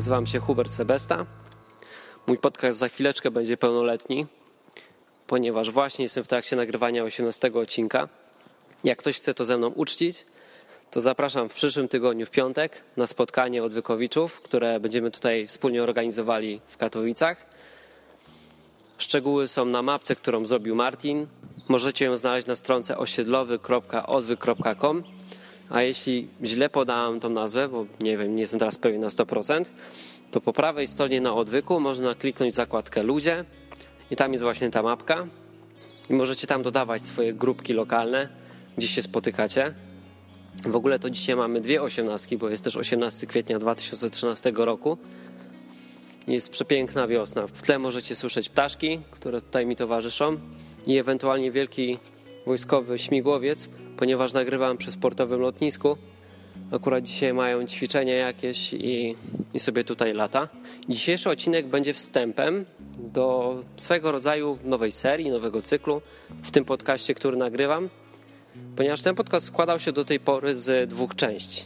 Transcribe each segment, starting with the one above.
nazywam się Hubert Sebesta. Mój podcast za chwileczkę będzie pełnoletni, ponieważ właśnie jestem w trakcie nagrywania 18 odcinka. Jak ktoś chce to ze mną uczcić, to zapraszam w przyszłym tygodniu w piątek na spotkanie odwykowiczów, które będziemy tutaj wspólnie organizowali w Katowicach. Szczegóły są na mapce, którą zrobił Martin. Możecie ją znaleźć na stronce osiedlowy.odwyk.com a jeśli źle podałem tą nazwę, bo nie wiem, nie jestem teraz pewien na 100%, to po prawej stronie na odwyku można kliknąć zakładkę ludzie i tam jest właśnie ta mapka i możecie tam dodawać swoje grupki lokalne, gdzie się spotykacie. W ogóle to dzisiaj mamy dwie osiemnastki, bo jest też 18 kwietnia 2013 roku. Jest przepiękna wiosna. W tle możecie słyszeć ptaszki, które tutaj mi towarzyszą i ewentualnie wielki wojskowy śmigłowiec, ponieważ nagrywam przy sportowym lotnisku. Akurat dzisiaj mają ćwiczenia jakieś i, i sobie tutaj lata. Dzisiejszy odcinek będzie wstępem do swego rodzaju nowej serii, nowego cyklu w tym podcaście, który nagrywam, ponieważ ten podcast składał się do tej pory z dwóch części.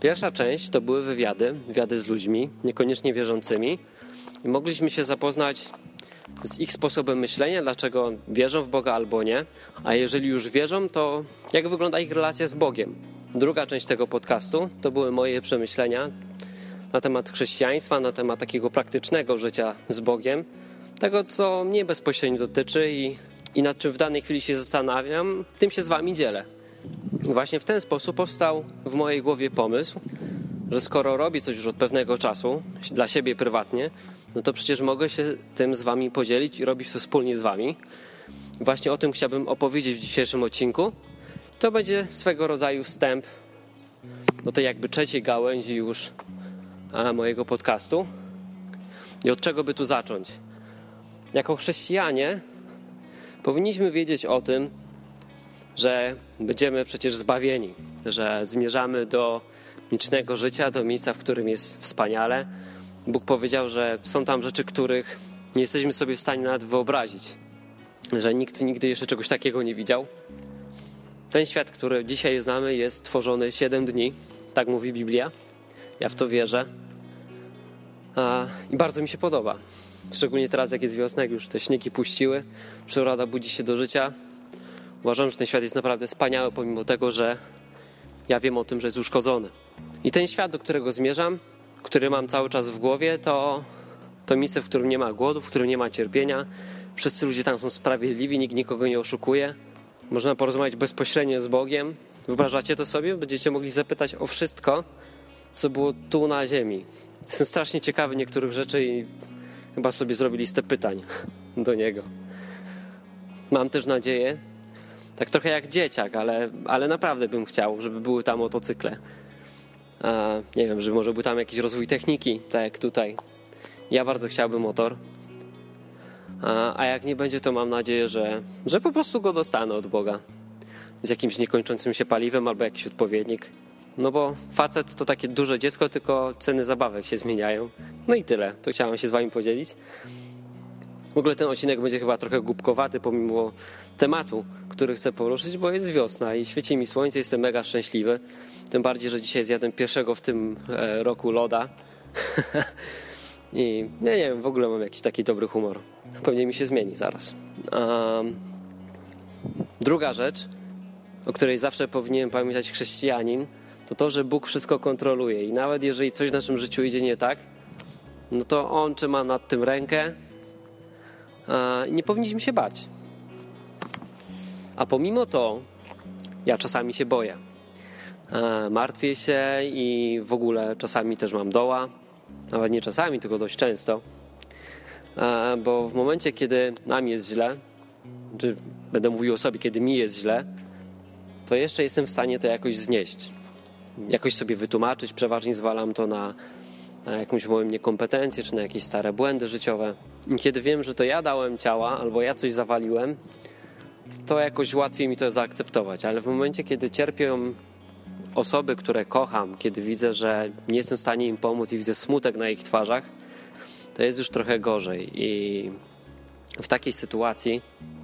Pierwsza część to były wywiady, wywiady z ludźmi, niekoniecznie wierzącymi, i mogliśmy się zapoznać z ich sposobem myślenia, dlaczego wierzą w Boga albo nie, a jeżeli już wierzą, to jak wygląda ich relacja z Bogiem. Druga część tego podcastu to były moje przemyślenia na temat chrześcijaństwa, na temat takiego praktycznego życia z Bogiem, tego co mnie bezpośrednio dotyczy i, i nad czym w danej chwili się zastanawiam, tym się z Wami dzielę. Właśnie w ten sposób powstał w mojej głowie pomysł, że skoro robię coś już od pewnego czasu, dla siebie prywatnie, no to przecież mogę się tym z wami podzielić i robić to wspólnie z wami. Właśnie o tym chciałbym opowiedzieć w dzisiejszym odcinku. To będzie swego rodzaju wstęp do tej jakby trzeciej gałęzi już mojego podcastu. I od czego by tu zacząć? Jako chrześcijanie powinniśmy wiedzieć o tym, że będziemy przecież zbawieni, że zmierzamy do licznego życia, do miejsca, w którym jest wspaniale. Bóg powiedział, że są tam rzeczy, których nie jesteśmy sobie w stanie nawet wyobrazić, że nikt nigdy jeszcze czegoś takiego nie widział. Ten świat, który dzisiaj znamy, jest tworzony 7 dni, tak mówi Biblia. Ja w to wierzę. I bardzo mi się podoba. Szczególnie teraz, jak jest wiosna, jak już te śniegi puściły, przyroda budzi się do życia. Uważam, że ten świat jest naprawdę wspaniały, pomimo tego, że ja wiem o tym, że jest uszkodzony. I ten świat, do którego zmierzam, który mam cały czas w głowie, to, to miejsce, w którym nie ma głodu, w którym nie ma cierpienia. Wszyscy ludzie tam są sprawiedliwi, nikt nikogo nie oszukuje. Można porozmawiać bezpośrednio z Bogiem. Wyobrażacie to sobie? Będziecie mogli zapytać o wszystko, co było tu na ziemi. Jestem strasznie ciekawy niektórych rzeczy i chyba sobie zrobił listę pytań do Niego. Mam też nadzieję, tak trochę jak dzieciak, ale, ale naprawdę bym chciał, żeby były tam motocykle. A, nie wiem, żeby może był tam jakiś rozwój techniki, tak jak tutaj. Ja bardzo chciałbym motor. A, a jak nie będzie, to mam nadzieję, że, że po prostu go dostanę od Boga. Z jakimś niekończącym się paliwem albo jakiś odpowiednik. No bo facet to takie duże dziecko, tylko ceny zabawek się zmieniają. No i tyle. To chciałem się z wami podzielić. W ogóle ten odcinek będzie chyba trochę głupkowaty pomimo tematu, który chcę poruszyć, bo jest wiosna i świeci mi słońce, jestem mega szczęśliwy. Tym bardziej, że dzisiaj zjadłem pierwszego w tym e, roku loda. I nie, nie wiem, w ogóle mam jakiś taki dobry humor. Pewnie mi się zmieni zaraz. Um, druga rzecz, o której zawsze powinien pamiętać chrześcijanin, to to, że Bóg wszystko kontroluje i nawet jeżeli coś w naszym życiu idzie nie tak, no to On trzyma nad tym rękę, nie powinniśmy się bać. A pomimo to, ja czasami się boję. Martwię się i w ogóle czasami też mam doła. Nawet nie czasami, tylko dość często. Bo w momencie, kiedy nam jest źle, czy będę mówił o sobie, kiedy mi jest źle, to jeszcze jestem w stanie to jakoś znieść. Jakoś sobie wytłumaczyć. Przeważnie zwalam to na jakąś moją niekompetencję, czy na jakieś stare błędy życiowe. I kiedy wiem, że to ja dałem ciała, albo ja coś zawaliłem, to jakoś łatwiej mi to zaakceptować. Ale w momencie, kiedy cierpią osoby, które kocham, kiedy widzę, że nie jestem w stanie im pomóc i widzę smutek na ich twarzach, to jest już trochę gorzej. I w takiej sytuacji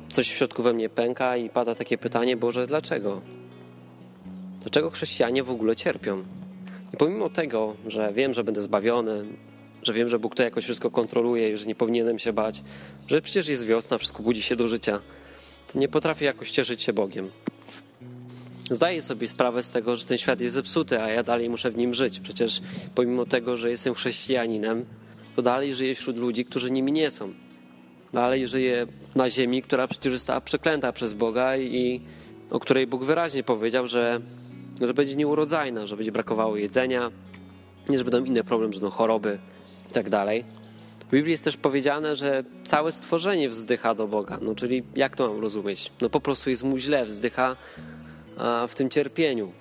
coś w środku we mnie pęka i pada takie pytanie: Boże, dlaczego? Dlaczego chrześcijanie w ogóle cierpią? I pomimo tego, że wiem, że będę zbawiony, że wiem, że Bóg to jakoś wszystko kontroluje i że nie powinienem się bać, że przecież jest wiosna, wszystko budzi się do życia, to nie potrafię jakoś cieszyć się Bogiem. Zdaję sobie sprawę z tego, że ten świat jest zepsuty, a ja dalej muszę w nim żyć. Przecież pomimo tego, że jestem chrześcijaninem, to dalej żyję wśród ludzi, którzy nimi nie są. Dalej żyję na ziemi, która przecież została przeklęta przez Boga i o której Bóg wyraźnie powiedział, że, że będzie nieurodzajna, że będzie brakowało jedzenia, że będą inne problemy, że będą choroby i tak dalej. W Biblii jest też powiedziane, że całe stworzenie wzdycha do Boga. No czyli jak to mam rozumieć? No po prostu jest mu źle, wzdycha w tym cierpieniu.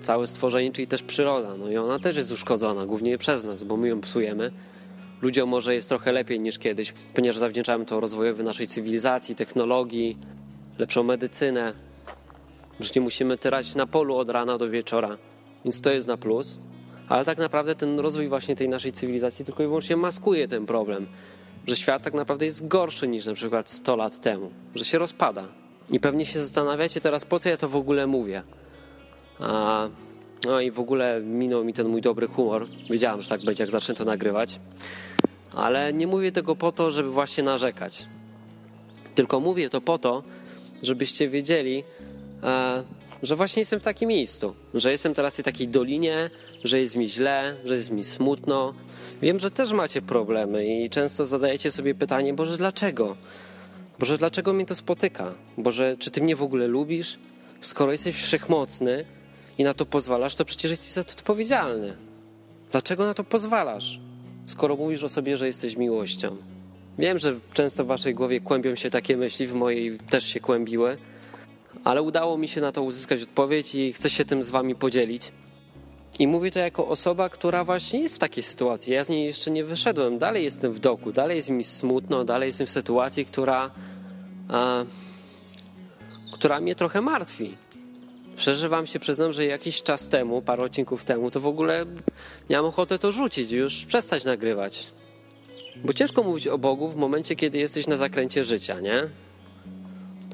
Całe stworzenie, czyli też przyroda. No i ona też jest uszkodzona, głównie przez nas, bo my ją psujemy. Ludziom może jest trochę lepiej niż kiedyś, ponieważ zawdzięczamy to rozwojowi naszej cywilizacji, technologii, lepszą medycynę. Już nie musimy tyrać na polu od rana do wieczora, więc to jest na plus. Ale tak naprawdę ten rozwój właśnie tej naszej cywilizacji tylko i wyłącznie maskuje ten problem, że świat tak naprawdę jest gorszy niż na przykład 100 lat temu, że się rozpada. I pewnie się zastanawiacie teraz, po co ja to w ogóle mówię. A, no i w ogóle minął mi ten mój dobry humor. Wiedziałem, że tak będzie, jak zacznę to nagrywać. Ale nie mówię tego po to, żeby właśnie narzekać. Tylko mówię to po to, żebyście wiedzieli, że właśnie jestem w takim miejscu, że jestem teraz w takiej dolinie, że jest mi źle, że jest mi smutno. Wiem, że też macie problemy i często zadajecie sobie pytanie, Boże, dlaczego? Boże, dlaczego mnie to spotyka? Boże, czy Ty mnie w ogóle lubisz? Skoro jesteś wszechmocny i na to pozwalasz, to przecież jesteś za to odpowiedzialny. Dlaczego na to pozwalasz, skoro mówisz o sobie, że jesteś miłością? Wiem, że często w Waszej głowie kłębią się takie myśli, w mojej też się kłębiły, ale udało mi się na to uzyskać odpowiedź i chcę się tym z Wami podzielić. I mówię to jako osoba, która właśnie jest w takiej sytuacji. Ja z niej jeszcze nie wyszedłem. Dalej jestem w doku, dalej jest mi smutno, dalej jestem w sytuacji, która, która mnie trochę martwi. Szczerze wam się przyznam, że jakiś czas temu, parę odcinków temu, to w ogóle miałem ochotę to rzucić, już przestać nagrywać. Bo ciężko mówić o Bogu w momencie, kiedy jesteś na zakręcie życia, nie?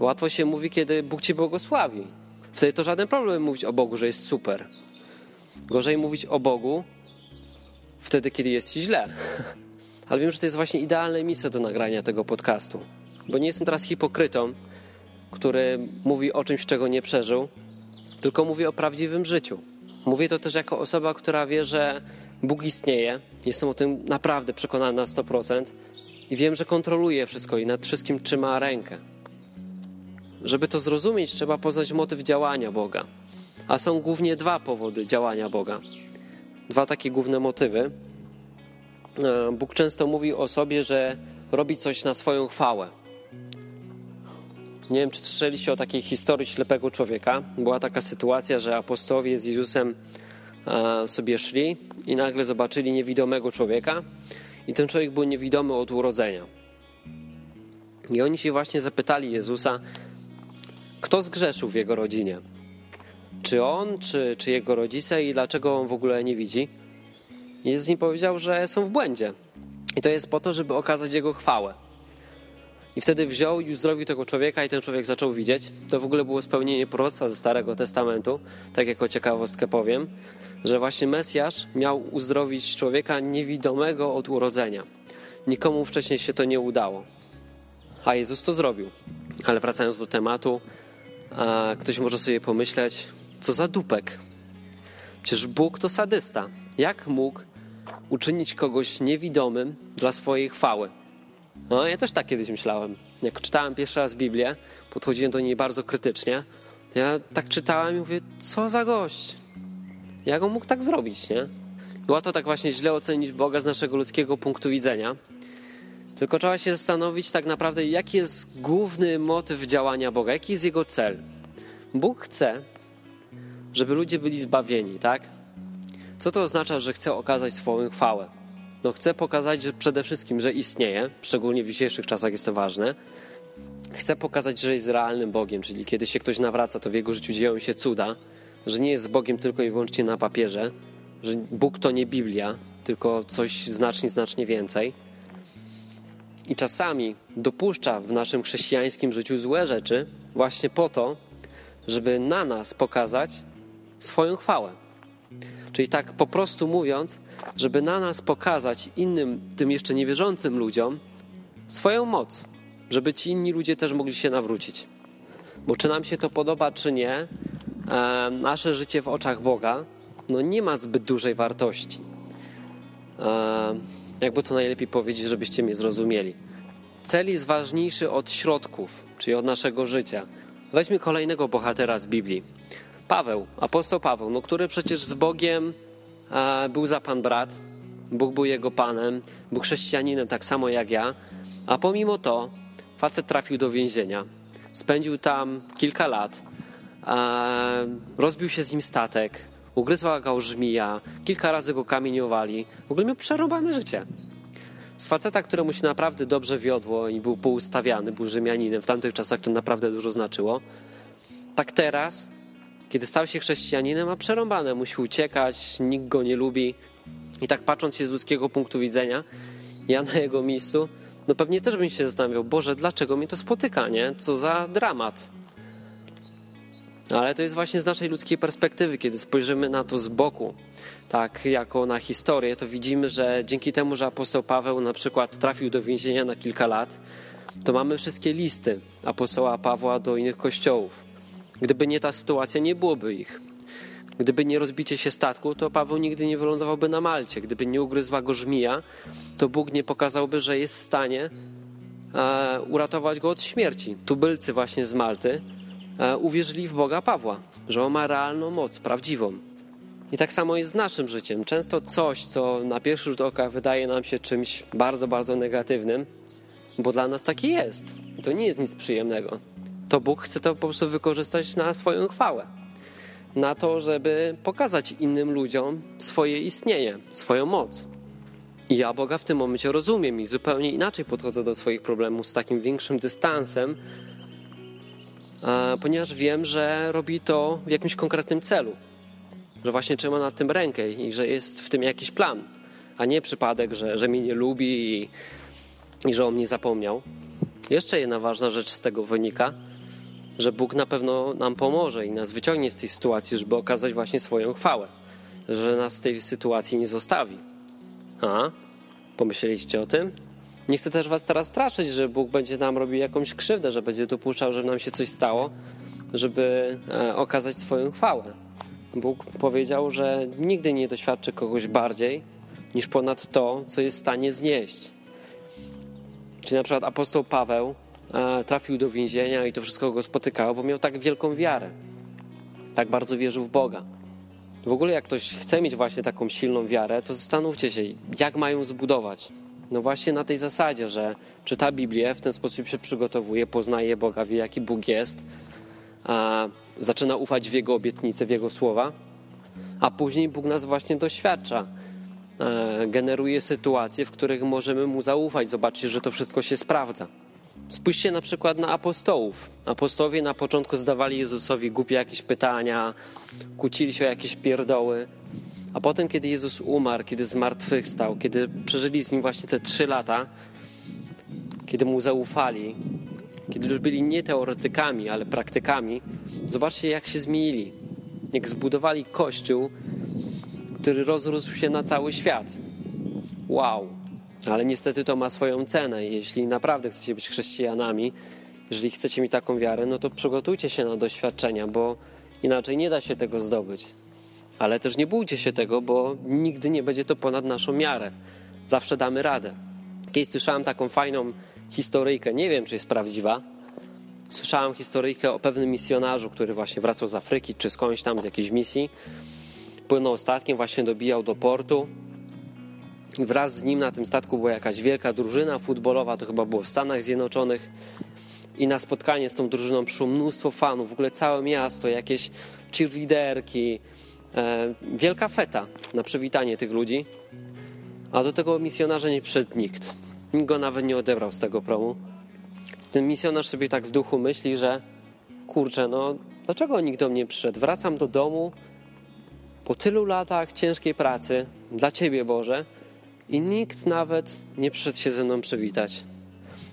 Łatwo się mówi, kiedy Bóg ci błogosławi. Wtedy to żaden problem mówić o Bogu, że jest super. Gorzej mówić o Bogu wtedy, kiedy jest ci źle. Ale wiem, że to jest właśnie idealne miejsce do nagrania tego podcastu. Bo nie jestem teraz hipokrytą, który mówi o czymś, czego nie przeżył, tylko mówi o prawdziwym życiu. Mówię to też jako osoba, która wie, że Bóg istnieje. Jestem o tym naprawdę przekonany na 100% i wiem, że kontroluje wszystko i nad wszystkim trzyma rękę. Żeby to zrozumieć, trzeba poznać motyw działania Boga. A są głównie dwa powody działania Boga. Dwa takie główne motywy. E, Bóg często mówi o sobie, że robi coś na swoją chwałę. Nie wiem, czy słyszeliście o takiej historii ślepego człowieka. Była taka sytuacja, że apostołowie z Jezusem e, sobie szli i nagle zobaczyli niewidomego człowieka i ten człowiek był niewidomy od urodzenia. I oni się właśnie zapytali Jezusa, kto zgrzeszył w jego rodzinie? Czy on, czy, czy jego rodzice i dlaczego on w ogóle nie widzi? Jezus im powiedział, że są w błędzie. I to jest po to, żeby okazać jego chwałę. I wtedy wziął i uzdrowił tego człowieka i ten człowiek zaczął widzieć. To w ogóle było spełnienie proroctwa ze Starego Testamentu. Tak jako ciekawostkę powiem, że właśnie Mesjasz miał uzdrowić człowieka niewidomego od urodzenia. Nikomu wcześniej się to nie udało. A Jezus to zrobił. Ale wracając do tematu, ktoś może sobie pomyśleć, co za dupek. Przecież Bóg to sadysta. Jak mógł uczynić kogoś niewidomym dla swojej chwały? No, ja też tak kiedyś myślałem. Jak czytałem pierwszy raz Biblię, podchodziłem do niej bardzo krytycznie. Ja tak czytałem i mówię, co za gość? Jak on mógł tak zrobić, nie? Łatwo tak właśnie źle ocenić Boga z naszego ludzkiego punktu widzenia. Tylko trzeba się zastanowić tak naprawdę, jaki jest główny motyw działania Boga, jaki jest jego cel. Bóg chce, żeby ludzie byli zbawieni, tak? Co to oznacza, że chce okazać swoją chwałę? No chce pokazać że przede wszystkim, że istnieje, szczególnie w dzisiejszych czasach jest to ważne. Chce pokazać, że jest realnym Bogiem, czyli kiedy się ktoś nawraca, to w jego życiu dzieją się cuda, że nie jest Bogiem tylko i wyłącznie na papierze, że Bóg to nie Biblia, tylko coś znacznie, znacznie więcej. I czasami dopuszcza w naszym chrześcijańskim życiu złe rzeczy właśnie po to, żeby na nas pokazać swoją chwałę. Czyli tak po prostu mówiąc, żeby na nas pokazać innym, tym jeszcze niewierzącym ludziom swoją moc, żeby ci inni ludzie też mogli się nawrócić. Bo czy nam się to podoba, czy nie, e, nasze życie w oczach Boga no nie ma zbyt dużej wartości. Jakby to najlepiej powiedzieć, żebyście mnie zrozumieli. Cel jest ważniejszy od środków, czyli od naszego życia. Weźmy kolejnego bohatera z Biblii. Paweł, apostoł Paweł, no, który przecież z Bogiem był za pan brat, Bóg był jego panem, był chrześcijaninem tak samo jak ja, a pomimo to facet trafił do więzienia. Spędził tam kilka lat, rozbił się z nim statek, ugryzła go żmija, kilka razy go kamieniowali. W ogóle miał przerobane życie. Z faceta, któremu się naprawdę dobrze wiodło i był poustawiany, był Rzymianinem, w tamtych czasach to naprawdę dużo znaczyło. Tak teraz, kiedy stał się chrześcijaninem, ma przerąbane, musi uciekać, nikt go nie lubi. I tak patrząc się z ludzkiego punktu widzenia, ja na jego miejscu, no pewnie też bym się zastanawiał, Boże, dlaczego mnie to spotyka, nie? Co za dramat. Ale to jest właśnie z naszej ludzkiej perspektywy, kiedy spojrzymy na to z boku, tak jako na historię, to widzimy, że dzięki temu, że apostoł Paweł na przykład trafił do więzienia na kilka lat, to mamy wszystkie listy apostoła Pawła do innych kościołów. Gdyby nie ta sytuacja, nie byłoby ich. Gdyby nie rozbicie się statku, to Paweł nigdy nie wylądowałby na Malcie. Gdyby nie ugryzła go żmija, to Bóg nie pokazałby, że jest w stanie e, uratować go od śmierci. Tubylcy właśnie z Malty uwierzyli w Boga Pawła, że on ma realną moc, prawdziwą. I tak samo jest z naszym życiem. Często coś, co na pierwszy rzut oka wydaje nam się czymś bardzo, bardzo negatywnym, bo dla nas takie jest. To nie jest nic przyjemnego. To Bóg chce to po prostu wykorzystać na swoją chwałę. Na to, żeby pokazać innym ludziom swoje istnienie, swoją moc. I ja Boga w tym momencie rozumiem i zupełnie inaczej podchodzę do swoich problemów z takim większym dystansem, ponieważ wiem, że robi to w jakimś konkretnym celu. Że właśnie trzyma na tym rękę i że jest w tym jakiś plan, a nie przypadek, że, że mnie nie lubi i, i że o mnie zapomniał. Jeszcze jedna ważna rzecz z tego wynika, że Bóg na pewno nam pomoże i nas wyciągnie z tej sytuacji, żeby okazać właśnie swoją chwałę, że nas z tej sytuacji nie zostawi. A? Pomyśleliście o tym? Nie chcę też was teraz straszyć, że Bóg będzie nam robił jakąś krzywdę, że będzie dopuszczał, żeby nam się coś stało, żeby e, okazać swoją chwałę. Bóg powiedział, że nigdy nie doświadczy kogoś bardziej niż ponad to, co jest w stanie znieść. Czyli na przykład apostoł Paweł e, trafił do więzienia i to wszystko go spotykało, bo miał tak wielką wiarę. Tak bardzo wierzył w Boga. W ogóle jak ktoś chce mieć właśnie taką silną wiarę, to zastanówcie się, jak mają zbudować. No właśnie na tej zasadzie, że czyta Biblię, w ten sposób się przygotowuje, poznaje Boga, wie jaki Bóg jest, a zaczyna ufać w Jego obietnice, w Jego słowa, a później Bóg nas właśnie doświadcza. E, generuje sytuacje, w których możemy Mu zaufać, zobaczyć, że to wszystko się sprawdza. Spójrzcie na przykład na apostołów. Apostołowie na początku zadawali Jezusowi głupie jakieś pytania, kłócili się o jakieś pierdoły, a potem, kiedy Jezus umarł, kiedy zmartwychwstał, kiedy przeżyli z nim właśnie te trzy lata, kiedy mu zaufali, kiedy już byli nie teoretykami, ale praktykami, zobaczcie, jak się zmienili. Jak zbudowali kościół, który rozrósł się na cały świat. Wow! Ale niestety to ma swoją cenę. Jeśli naprawdę chcecie być chrześcijanami, jeżeli chcecie mieć taką wiarę, no to przygotujcie się na doświadczenia, bo inaczej nie da się tego zdobyć. Ale też nie bójcie się tego, bo nigdy nie będzie to ponad naszą miarę. Zawsze damy radę. Kiedyś słyszałem taką fajną historyjkę, nie wiem czy jest prawdziwa. Słyszałem historyjkę o pewnym misjonarzu, który właśnie wracał z Afryki czy skądś tam z jakiejś misji. Płynął statkiem, właśnie dobijał do portu. I wraz z nim na tym statku była jakaś wielka drużyna futbolowa, to chyba było w Stanach Zjednoczonych. I na spotkanie z tą drużyną przyszło mnóstwo fanów, w ogóle całe miasto, jakieś cheerleaderki, wielka feta na przywitanie tych ludzi, a do tego misjonarza nie przyszedł nikt. Nikt go nawet nie odebrał z tego promu. Ten misjonarz sobie tak w duchu myśli, że kurczę, no dlaczego nikt do mnie przyszedł? Wracam do domu po tylu latach ciężkiej pracy dla Ciebie, Boże, i nikt nawet nie przyszedł się ze mną przywitać.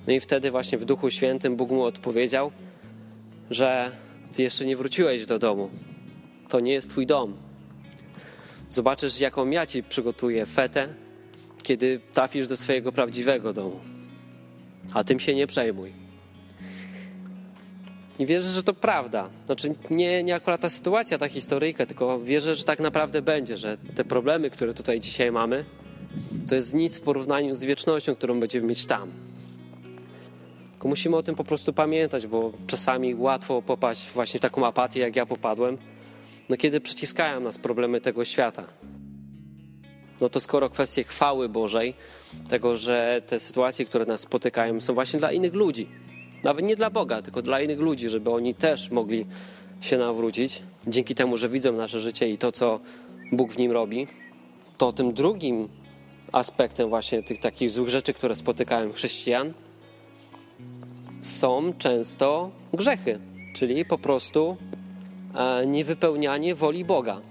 No i wtedy właśnie w Duchu Świętym Bóg mu odpowiedział, że Ty jeszcze nie wróciłeś do domu. To nie jest Twój dom Zobaczysz, jaką ja ci przygotuję fetę, kiedy trafisz do swojego prawdziwego domu. A tym się nie przejmuj. I wierzę, że to prawda. Znaczy, nie, nie akurat ta sytuacja, ta historyjka, tylko wierzę, że tak naprawdę będzie, że te problemy, które tutaj dzisiaj mamy, to jest nic w porównaniu z wiecznością, którą będziemy mieć tam. Tylko musimy o tym po prostu pamiętać, bo czasami łatwo popaść właśnie w taką apatię, jak ja popadłem, no kiedy przyciskają nas problemy tego świata. No to skoro kwestie chwały Bożej, tego, że te sytuacje, które nas spotykają, są właśnie dla innych ludzi, nawet nie dla Boga, tylko dla innych ludzi, żeby oni też mogli się nawrócić, dzięki temu, że widzą nasze życie i to, co Bóg w nim robi, to tym drugim aspektem właśnie tych takich złych rzeczy, które spotykają chrześcijan, są często grzechy, czyli po prostu niewypełnianie woli Boga,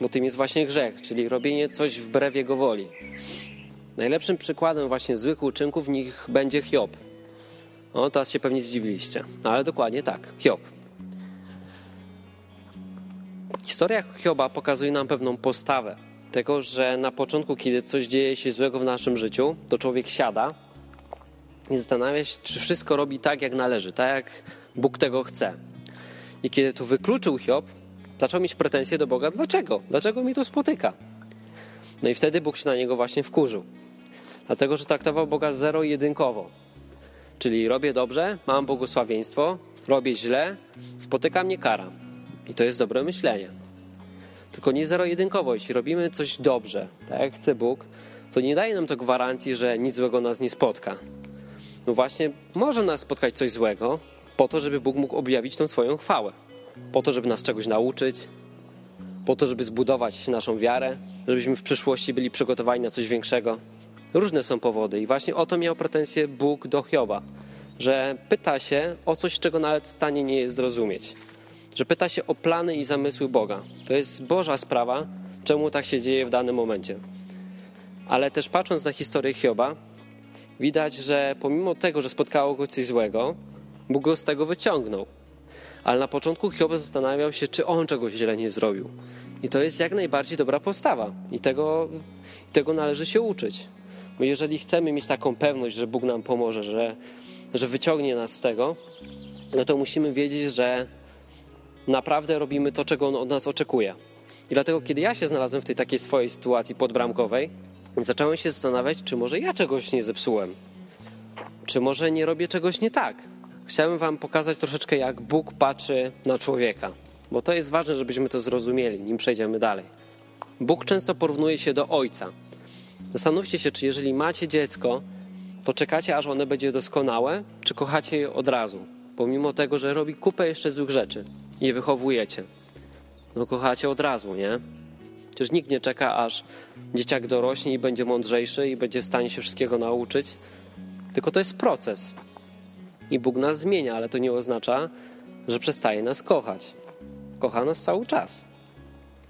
bo tym jest właśnie grzech, czyli robienie coś wbrew Jego woli. Najlepszym przykładem właśnie złych uczynków w nich będzie Hiob. No, teraz się pewnie zdziwiliście, ale dokładnie tak, Hiob. Historia Hioba pokazuje nam pewną postawę tego, że na początku, kiedy coś dzieje się złego w naszym życiu, to człowiek siada i zastanawia się, czy wszystko robi tak, jak należy, tak jak Bóg tego chce. I kiedy tu wykluczył Hiob, zaczął mieć pretensje do Boga, dlaczego? Dlaczego mi to spotyka? No i wtedy Bóg się na niego właśnie wkurzył. Dlatego, że traktował Boga zero-jedynkowo. Czyli robię dobrze, mam błogosławieństwo, robię źle, spotyka mnie kara. I to jest dobre myślenie. Tylko nie zero-jedynkowo. Jeśli robimy coś dobrze, tak jak chce Bóg, to nie daje nam to gwarancji, że nic złego nas nie spotka. No właśnie, może nas spotkać coś złego, po to, żeby Bóg mógł objawić tą swoją chwałę. Po to, żeby nas czegoś nauczyć, po to, żeby zbudować naszą wiarę, żebyśmy w przyszłości byli przygotowani na coś większego. Różne są powody i właśnie o to miał pretensje Bóg do Hioba, że pyta się o coś, czego nawet w stanie nie jest zrozumieć. Że pyta się o plany i zamysły Boga. To jest Boża sprawa, czemu tak się dzieje w danym momencie. Ale też patrząc na historię Hioba, widać, że pomimo tego, że spotkało go coś złego, Bóg go z tego wyciągnął. Ale na początku Hiob zastanawiał się, czy on czegoś źle nie zrobił. I to jest jak najbardziej dobra postawa. I tego, tego należy się uczyć. Bo jeżeli chcemy mieć taką pewność, że Bóg nam pomoże, że, że wyciągnie nas z tego, no to musimy wiedzieć, że naprawdę robimy to, czego On od nas oczekuje. I dlatego, kiedy ja się znalazłem w tej takiej swojej sytuacji podbramkowej, zacząłem się zastanawiać, czy może ja czegoś nie zepsułem. Czy może nie robię czegoś nie tak. Chciałem Wam pokazać troszeczkę, jak Bóg patrzy na człowieka, bo to jest ważne, żebyśmy to zrozumieli, nim przejdziemy dalej. Bóg często porównuje się do ojca. Zastanówcie się, czy jeżeli macie dziecko, to czekacie, aż ono będzie doskonałe, czy kochacie je od razu, pomimo tego, że robi kupę jeszcze złych rzeczy i je wychowujecie. No kochacie od razu, nie? Przecież nikt nie czeka, aż dzieciak dorośnie i będzie mądrzejszy i będzie w stanie się wszystkiego nauczyć. Tylko to jest proces. I Bóg nas zmienia, ale to nie oznacza, że przestaje nas kochać. Kocha nas cały czas.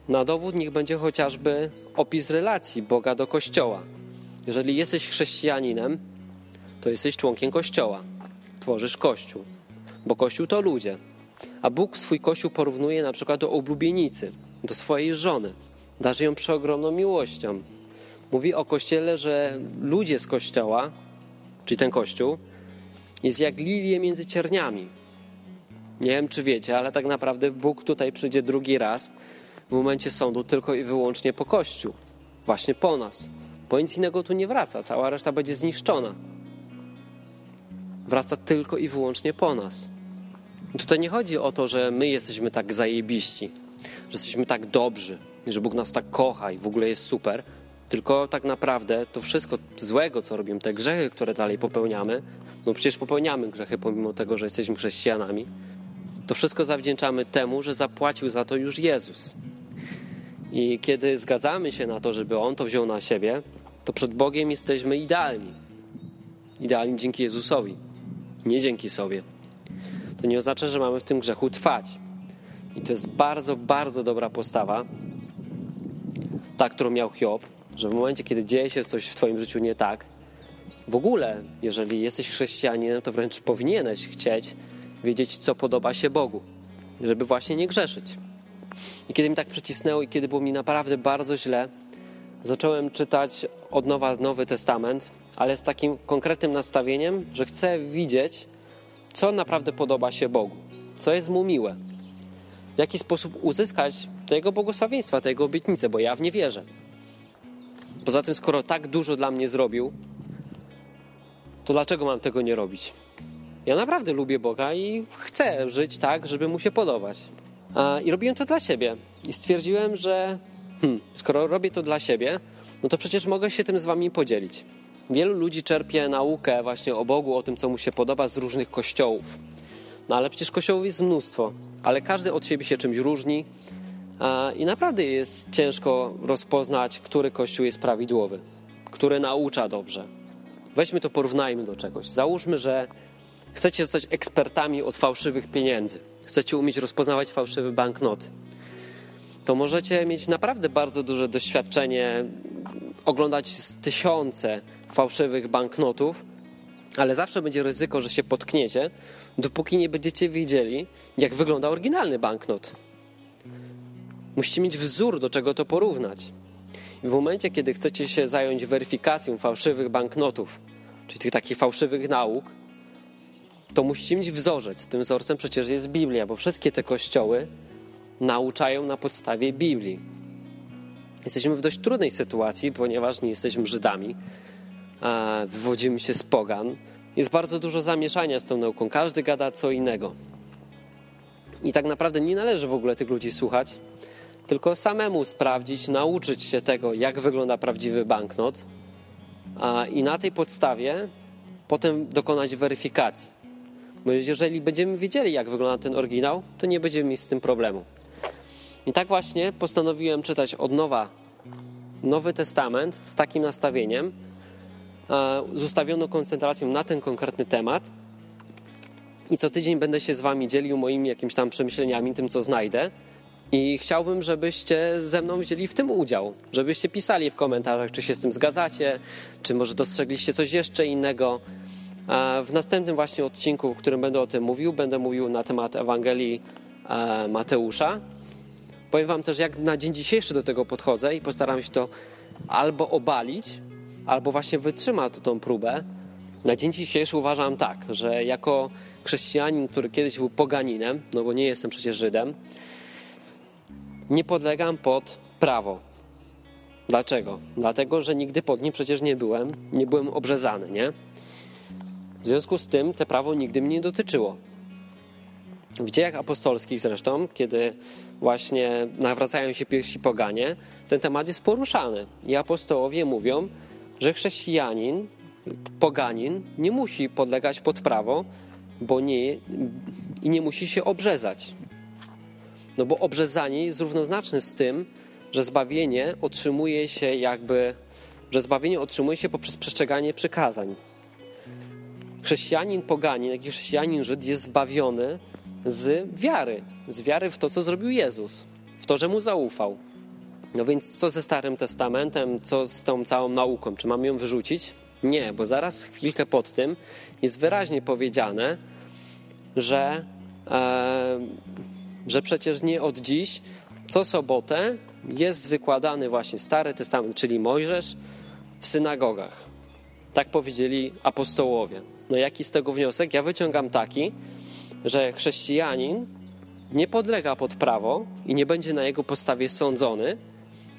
Na dowód niech będzie chociażby opis relacji Boga do Kościoła. Jeżeli jesteś chrześcijaninem, to jesteś członkiem Kościoła. Tworzysz Kościół, bo Kościół to ludzie. A Bóg swój Kościół porównuje na przykład do oblubienicy, do swojej żony. Darzy ją przeogromną miłością. Mówi o Kościele, że ludzie z Kościoła, czyli ten Kościół, jest jak lilie między cierniami. Nie wiem, czy wiecie, ale tak naprawdę Bóg tutaj przyjdzie drugi raz w momencie sądu tylko i wyłącznie po Kościół. Właśnie po nas. Bo nic innego tu nie wraca. Cała reszta będzie zniszczona. Wraca tylko i wyłącznie po nas. Tutaj nie chodzi o to, że my jesteśmy tak zajebiści, że jesteśmy tak dobrzy, że Bóg nas tak kocha i w ogóle jest super, tylko tak naprawdę to wszystko złego, co robimy, te grzechy, które dalej popełniamy, no przecież popełniamy grzechy pomimo tego, że jesteśmy chrześcijanami, to wszystko zawdzięczamy temu, że zapłacił za to już Jezus. I kiedy zgadzamy się na to, żeby On to wziął na siebie, to przed Bogiem jesteśmy idealni. Idealni dzięki Jezusowi, nie dzięki sobie. To nie oznacza, że mamy w tym grzechu trwać. I to jest bardzo, bardzo dobra postawa, ta, którą miał Hiob, że w momencie, kiedy dzieje się coś w Twoim życiu nie tak, w ogóle, jeżeli jesteś chrześcijaninem, to wręcz powinieneś chcieć wiedzieć, co podoba się Bogu, żeby właśnie nie grzeszyć. I kiedy mi tak przycisnęło i kiedy było mi naprawdę bardzo źle, zacząłem czytać od nowa Nowy Testament, ale z takim konkretnym nastawieniem, że chcę widzieć, co naprawdę podoba się Bogu, co jest mu miłe, w jaki sposób uzyskać tego błogosławieństwa, tego obietnice, bo ja w nie wierzę. Poza tym, skoro tak dużo dla mnie zrobił, to dlaczego mam tego nie robić? Ja naprawdę lubię Boga i chcę żyć tak, żeby mu się podobać. I robiłem to dla siebie. I stwierdziłem, że hmm, skoro robię to dla siebie, no to przecież mogę się tym z wami podzielić. Wielu ludzi czerpie naukę właśnie o Bogu, o tym, co mu się podoba z różnych kościołów. No ale przecież kościołów jest mnóstwo, ale każdy od siebie się czymś różni i naprawdę jest ciężko rozpoznać, który kościół jest prawidłowy, który naucza dobrze. Weźmy to, porównajmy do czegoś. Załóżmy, że chcecie zostać ekspertami od fałszywych pieniędzy. Chcecie umieć rozpoznawać fałszywe banknoty. To możecie mieć naprawdę bardzo duże doświadczenie, oglądać tysiące fałszywych banknotów, ale zawsze będzie ryzyko, że się potkniecie, dopóki nie będziecie wiedzieli, jak wygląda oryginalny banknot. Musicie mieć wzór, do czego to porównać. I w momencie, kiedy chcecie się zająć weryfikacją fałszywych banknotów, czyli tych takich fałszywych nauk, to musicie mieć wzorzec. Tym wzorcem przecież jest Biblia, bo wszystkie te kościoły nauczają na podstawie Biblii. Jesteśmy w dość trudnej sytuacji, ponieważ nie jesteśmy Żydami, wywodzimy się z pogan. Jest bardzo dużo zamieszania z tą nauką. Każdy gada co innego. I tak naprawdę nie należy w ogóle tych ludzi słuchać, tylko samemu sprawdzić, nauczyć się tego, jak wygląda prawdziwy banknot, a, i na tej podstawie potem dokonać weryfikacji. Bo jeżeli będziemy wiedzieli, jak wygląda ten oryginał, to nie będziemy mieć z tym problemu. I tak właśnie postanowiłem czytać od nowa Nowy Testament z takim nastawieniem, z ustawioną koncentracją na ten konkretny temat. I co tydzień będę się z Wami dzielił moimi jakimiś tam przemyśleniami, tym co znajdę. I chciałbym, żebyście ze mną wzięli w tym udział, żebyście pisali w komentarzach, czy się z tym zgadzacie, czy może dostrzegliście coś jeszcze innego. W następnym właśnie odcinku, w którym będę o tym mówił, będę mówił na temat Ewangelii e, Mateusza. Powiem Wam też, jak na dzień dzisiejszy do tego podchodzę i postaram się to albo obalić, albo właśnie wytrzymać tą próbę. Na dzień dzisiejszy uważam tak, że jako chrześcijanin, który kiedyś był poganinem, no bo nie jestem przecież Żydem, nie podlegam pod prawo. Dlaczego? Dlatego, że nigdy pod nim przecież nie byłem, nie byłem obrzezany, nie? W związku z tym te prawo nigdy mnie nie dotyczyło. W dziejach apostolskich zresztą, kiedy właśnie nawracają się pierwsi poganie, ten temat jest poruszany. I apostołowie mówią, że chrześcijanin, poganin nie musi podlegać pod prawo, bo nie, i nie musi się obrzezać. No bo obrzezanie jest równoznaczne z tym, że zbawienie otrzymuje się jakby, że zbawienie otrzymuje się poprzez przestrzeganie przykazań. Chrześcijanin poganin, jak i chrześcijanin Żyd jest zbawiony z wiary, z wiary w to, co zrobił Jezus, w to, że mu zaufał. No więc co ze Starym Testamentem, co z tą całą nauką? Czy mam ją wyrzucić? Nie, bo zaraz chwilkę pod tym jest wyraźnie powiedziane, że e, że przecież nie od dziś, co sobotę jest wykładany właśnie Stary Testament, czyli Mojżesz, w synagogach. Tak powiedzieli apostołowie. No jaki z tego wniosek? Ja wyciągam taki, że chrześcijanin nie podlega pod prawo i nie będzie na jego podstawie sądzony,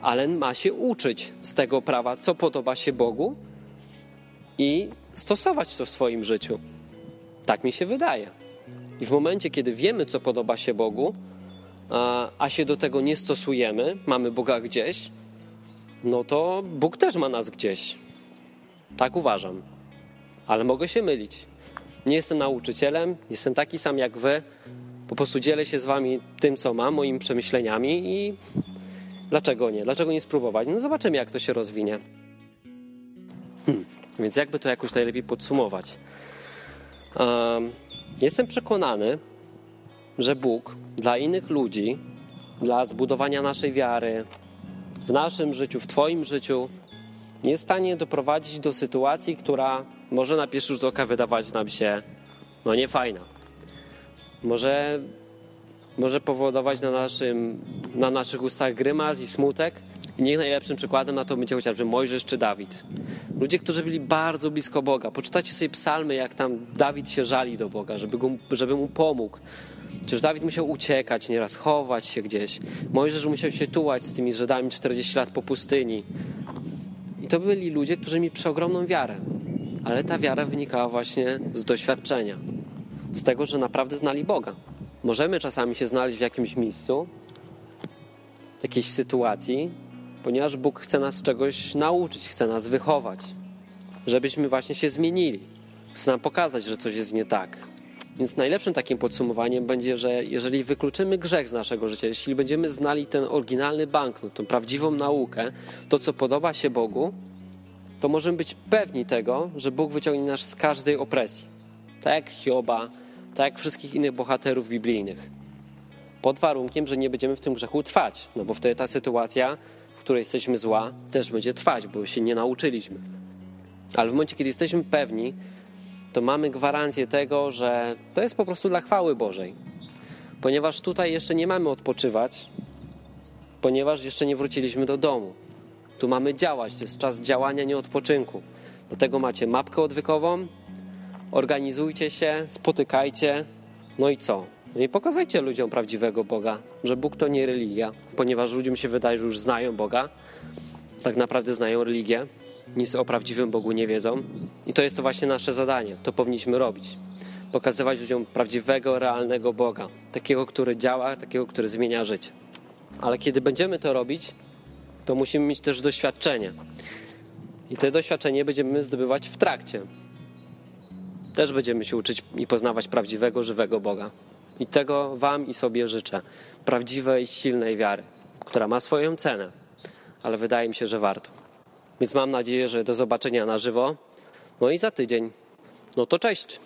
ale ma się uczyć z tego prawa, co podoba się Bogu i stosować to w swoim życiu. Tak mi się wydaje. I w momencie, kiedy wiemy, co podoba się Bogu, a się do tego nie stosujemy, mamy Boga gdzieś, no to Bóg też ma nas gdzieś. Tak uważam. Ale mogę się mylić. Nie jestem nauczycielem, jestem taki sam jak wy. Po prostu dzielę się z wami tym, co mam, moimi przemyśleniami i dlaczego nie? Dlaczego nie spróbować? No zobaczymy, jak to się rozwinie. Hmm. Więc jakby to jakoś najlepiej podsumować? Um, Jestem przekonany, że Bóg dla innych ludzi, dla zbudowania naszej wiary, w naszym życiu, w Twoim życiu, jest w stanie doprowadzić do sytuacji, która może na pierwszy rzut oka wydawać nam się no niefajna. Może może powodować na, naszym, na naszych ustach grymas i smutek. I niech najlepszym przykładem na to będzie chociażby Mojżesz czy Dawid. Ludzie, którzy byli bardzo blisko Boga. Poczytajcie sobie psalmy, jak tam Dawid się żali do Boga, żeby, go, żeby mu pomógł. Przecież Dawid musiał uciekać, nieraz chować się gdzieś. Mojżesz musiał się tułać z tymi Żydami 40 lat po pustyni. I to byli ludzie, którzy mieli przeogromną wiarę. Ale ta wiara wynikała właśnie z doświadczenia. Z tego, że naprawdę znali Boga. Możemy czasami się znaleźć w jakimś miejscu, jakiejś sytuacji, ponieważ Bóg chce nas czegoś nauczyć, chce nas wychować, żebyśmy właśnie się zmienili. Chce nam pokazać, że coś jest nie tak. Więc najlepszym takim podsumowaniem będzie, że jeżeli wykluczymy grzech z naszego życia, jeśli będziemy znali ten oryginalny banknot, tą prawdziwą naukę, to co podoba się Bogu, to możemy być pewni tego, że Bóg wyciągnie nas z każdej opresji. Tak jak Hioba, tak jak wszystkich innych bohaterów biblijnych. Pod warunkiem, że nie będziemy w tym grzechu trwać, no bo wtedy ta sytuacja, której jesteśmy zła, też będzie trwać, bo się nie nauczyliśmy. Ale w momencie, kiedy jesteśmy pewni, to mamy gwarancję tego, że to jest po prostu dla chwały Bożej. Ponieważ tutaj jeszcze nie mamy odpoczywać, ponieważ jeszcze nie wróciliśmy do domu. Tu mamy działać, to jest czas działania, nie odpoczynku. Dlatego macie mapkę odwykową, organizujcie się, spotykajcie, no i co? No i pokazajcie ludziom prawdziwego Boga, że Bóg to nie religia, ponieważ ludziom się wydaje, że już znają Boga, tak naprawdę znają religię, nic o prawdziwym Bogu nie wiedzą. I to jest to właśnie nasze zadanie, to powinniśmy robić. Pokazywać ludziom prawdziwego, realnego Boga, takiego, który działa, takiego, który zmienia życie. Ale kiedy będziemy to robić, to musimy mieć też doświadczenie. I to doświadczenie będziemy zdobywać w trakcie. Też będziemy się uczyć i poznawać prawdziwego, żywego Boga. I tego Wam i sobie życzę. Prawdziwej, silnej wiary, która ma swoją cenę, ale wydaje mi się, że warto. Więc mam nadzieję, że do zobaczenia na żywo. No i za tydzień. No to cześć.